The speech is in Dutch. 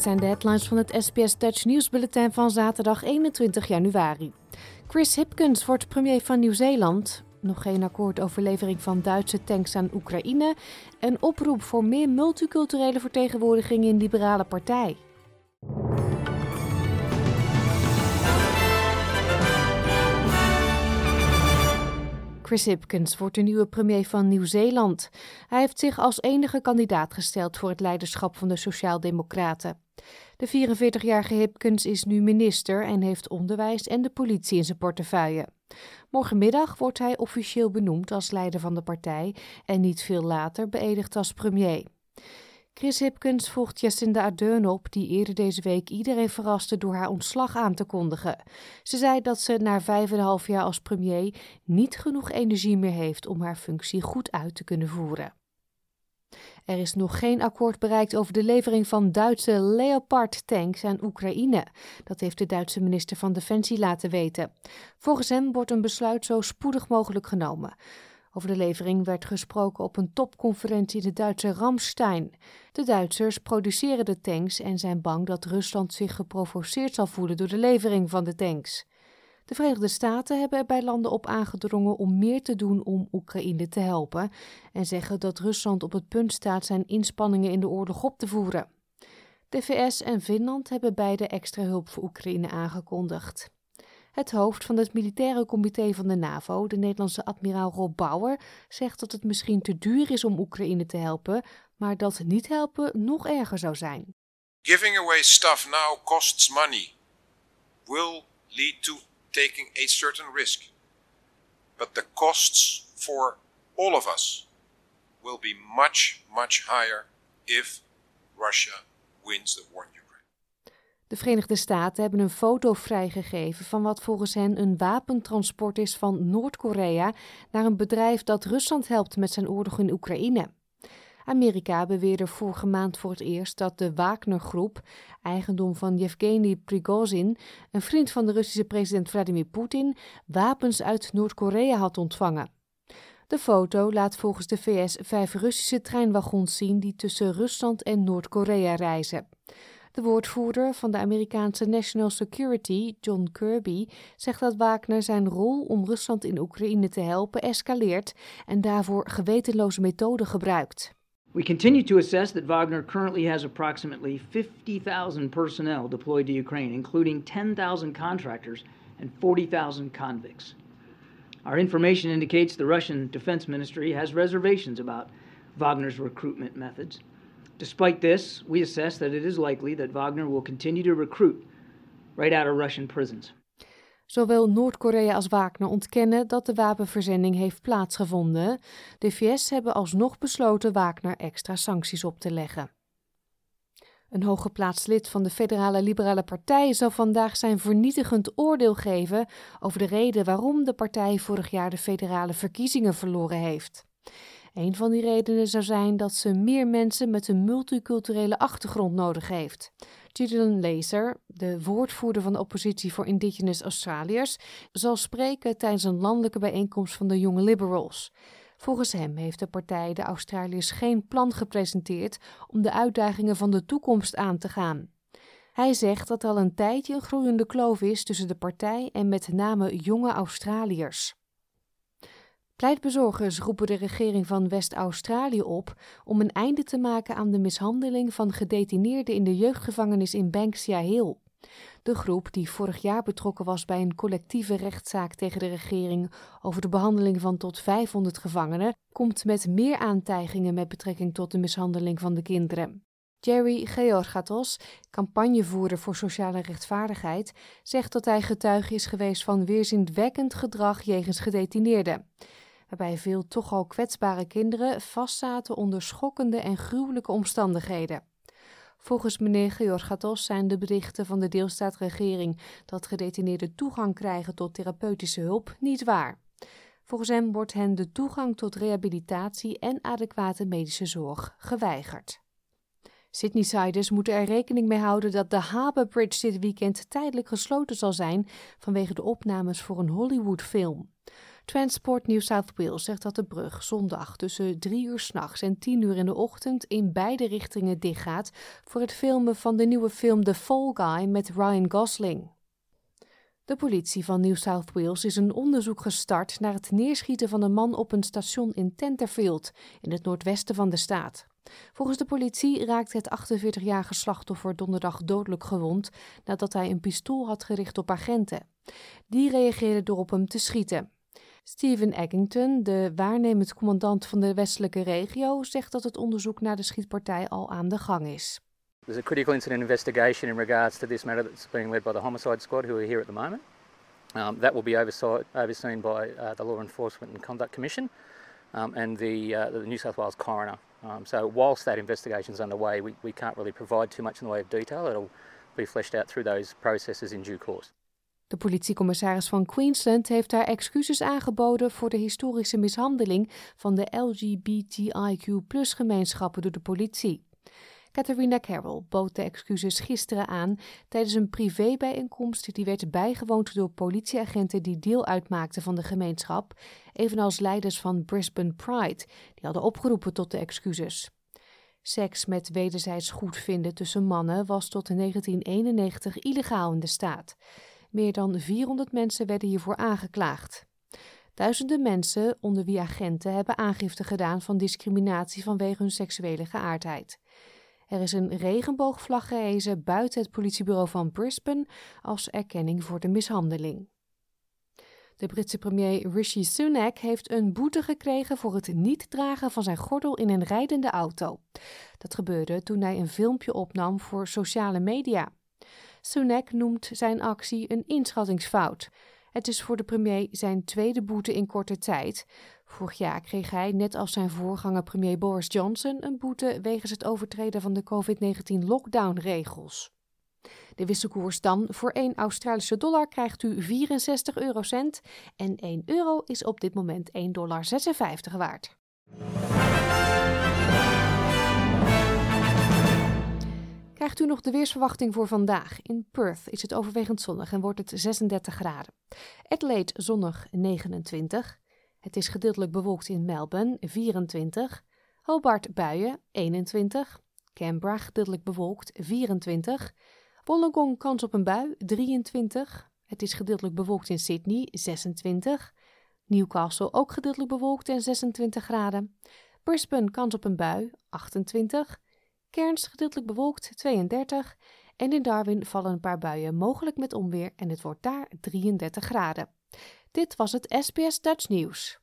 Dit zijn de headlines van het SBS Dutch Nieuwsbulletin van zaterdag 21 januari. Chris Hipkins wordt premier van Nieuw-Zeeland. Nog geen akkoord over levering van Duitse tanks aan Oekraïne. Een oproep voor meer multiculturele vertegenwoordiging in Liberale Partij. Chris Hipkins wordt de nieuwe premier van Nieuw-Zeeland. Hij heeft zich als enige kandidaat gesteld voor het leiderschap van de Sociaaldemocraten. De 44-jarige Hipkins is nu minister en heeft onderwijs en de politie in zijn portefeuille. Morgenmiddag wordt hij officieel benoemd als leider van de partij en niet veel later beëdigd als premier. Chris Hipkins volgt Jacinda Ardern op, die eerder deze week iedereen verraste door haar ontslag aan te kondigen. Ze zei dat ze na vijf en een half jaar als premier niet genoeg energie meer heeft om haar functie goed uit te kunnen voeren. Er is nog geen akkoord bereikt over de levering van Duitse Leopard-tanks aan Oekraïne. Dat heeft de Duitse minister van Defensie laten weten. Volgens hem wordt een besluit zo spoedig mogelijk genomen. Over de levering werd gesproken op een topconferentie in de Duitse Ramstein. De Duitsers produceren de tanks en zijn bang dat Rusland zich geprovoceerd zal voelen door de levering van de tanks. De Verenigde Staten hebben er bij landen op aangedrongen om meer te doen om Oekraïne te helpen en zeggen dat Rusland op het punt staat zijn inspanningen in de oorlog op te voeren. De VS en Finland hebben beide extra hulp voor Oekraïne aangekondigd. Het hoofd van het militaire comité van de NAVO, de Nederlandse admiraal Rob Bauer, zegt dat het misschien te duur is om Oekraïne te helpen, maar dat niet helpen nog erger zou zijn. Giving away stuff now costs money. Will lead to taking a certain risk. But the costs for all of us will be much, much higher if Russia wins the war in Ukraine. De Verenigde Staten hebben een foto vrijgegeven van wat volgens hen een wapentransport is van Noord-Korea naar een bedrijf dat Rusland helpt met zijn oorlog in Oekraïne. Amerika beweerde vorige maand voor het eerst dat de Wagner-groep, eigendom van Yevgeny Prigozhin, een vriend van de Russische president Vladimir Poetin, wapens uit Noord-Korea had ontvangen. De foto laat volgens de VS vijf Russische treinwagons zien die tussen Rusland en Noord-Korea reizen. De woordvoerder van de Amerikaanse National Security, John Kirby, zegt dat Wagner zijn rol om Rusland in Oekraïne te helpen escaleert en daarvoor gewetenloze methoden gebruikt. We continue to assess that Wagner currently has approximately 50,000 personnel deployed to Ukraine, including 10,000 contractors and 40,000 convicts. Our information indicates the Russian Defense Ministry has reservations about Wagner's recruitment methods. Despite this, we assess that it is likely that Wagner will continue to recruit right out of Russian prisons. Zowel Noord-Korea als Wagner ontkennen dat de wapenverzending heeft plaatsgevonden. De VS hebben alsnog besloten Wagner extra sancties op te leggen. Een hooggeplaatst lid van de Federale Liberale Partij zal vandaag zijn vernietigend oordeel geven over de reden waarom de partij vorig jaar de federale verkiezingen verloren heeft. Een van die redenen zou zijn dat ze meer mensen met een multiculturele achtergrond nodig heeft. Gillian Laser, de woordvoerder van de oppositie voor Indigenous Australiërs, zal spreken tijdens een landelijke bijeenkomst van de jonge liberals. Volgens hem heeft de partij de Australiërs geen plan gepresenteerd om de uitdagingen van de toekomst aan te gaan. Hij zegt dat al een tijdje een groeiende kloof is tussen de partij en met name jonge Australiërs. Pleitbezorgers roepen de regering van West-Australië op om een einde te maken aan de mishandeling van gedetineerden in de jeugdgevangenis in Banksia Hill. De groep, die vorig jaar betrokken was bij een collectieve rechtszaak tegen de regering over de behandeling van tot 500 gevangenen, komt met meer aantijgingen met betrekking tot de mishandeling van de kinderen. Jerry Georgatos, campagnevoerder voor sociale rechtvaardigheid, zegt dat hij getuige is geweest van weerzinwekkend gedrag jegens gedetineerden waarbij veel toch al kwetsbare kinderen vastzaten onder schokkende en gruwelijke omstandigheden. Volgens meneer Georgatos zijn de berichten van de deelstaatregering dat gedetineerden toegang krijgen tot therapeutische hulp niet waar. Volgens hem wordt hen de toegang tot rehabilitatie en adequate medische zorg geweigerd. Sydneysiders moeten er rekening mee houden dat de Harbour Bridge dit weekend tijdelijk gesloten zal zijn vanwege de opnames voor een Hollywoodfilm. Transport New South Wales zegt dat de brug zondag tussen 3 uur s'nachts en 10 uur in de ochtend in beide richtingen dichtgaat voor het filmen van de nieuwe film The Fall Guy met Ryan Gosling. De politie van New South Wales is een onderzoek gestart naar het neerschieten van een man op een station in Tenterfield, in het noordwesten van de staat. Volgens de politie raakte het 48-jarige slachtoffer donderdag dodelijk gewond nadat hij een pistool had gericht op agenten. Die reageerden door op hem te schieten. Stephen Eggington, de waarnemend commandant van de westelijke regio, zegt dat het onderzoek naar de schietpartij al aan de gang is. There's a critical incident investigation in regards to this matter that's being led by the homicide squad, who are here at the moment. Um, that will be overseen by uh, the Law Enforcement and Conduct Commission um, and the, uh, the, New South Wales coroner. Um, so, whilst that investigation is underway, we, we can't really provide too much in the way of detail. It'll be fleshed out through those processes in due course. De politiecommissaris van Queensland heeft haar excuses aangeboden voor de historische mishandeling van de LGBTIQ-gemeenschappen door de politie. Catharina Carroll bood de excuses gisteren aan tijdens een privébijeenkomst die werd bijgewoond door politieagenten die deel uitmaakten van de gemeenschap, evenals leiders van Brisbane Pride, die hadden opgeroepen tot de excuses. Seks met wederzijds goedvinden tussen mannen was tot 1991 illegaal in de staat. Meer dan 400 mensen werden hiervoor aangeklaagd. Duizenden mensen, onder wie agenten, hebben aangifte gedaan van discriminatie vanwege hun seksuele geaardheid. Er is een regenboogvlag gehezen buiten het politiebureau van Brisbane als erkenning voor de mishandeling. De Britse premier Rishi Sunak heeft een boete gekregen voor het niet dragen van zijn gordel in een rijdende auto. Dat gebeurde toen hij een filmpje opnam voor sociale media. Sunak noemt zijn actie een inschattingsfout. Het is voor de premier zijn tweede boete in korte tijd. Vorig jaar kreeg hij, net als zijn voorganger premier Boris Johnson, een boete wegens het overtreden van de COVID-19 lockdown-regels. De wisselkoers dan. Voor 1 Australische dollar krijgt u 64 eurocent en 1 euro is op dit moment 1,56 dollar waard. Krijgt u nog de weersverwachting voor vandaag? In Perth is het overwegend zonnig en wordt het 36 graden. Adelaide zonnig 29. Het is gedeeltelijk bewolkt in Melbourne 24. Hobart buien 21. Canberra gedeeltelijk bewolkt 24. Wollongong kans op een bui 23. Het is gedeeltelijk bewolkt in Sydney 26. Newcastle ook gedeeltelijk bewolkt en 26 graden. Brisbane kans op een bui 28. Cairns gedeeltelijk bewolkt 32 en in Darwin vallen een paar buien, mogelijk met onweer en het wordt daar 33 graden. Dit was het SBS Dutch Nieuws.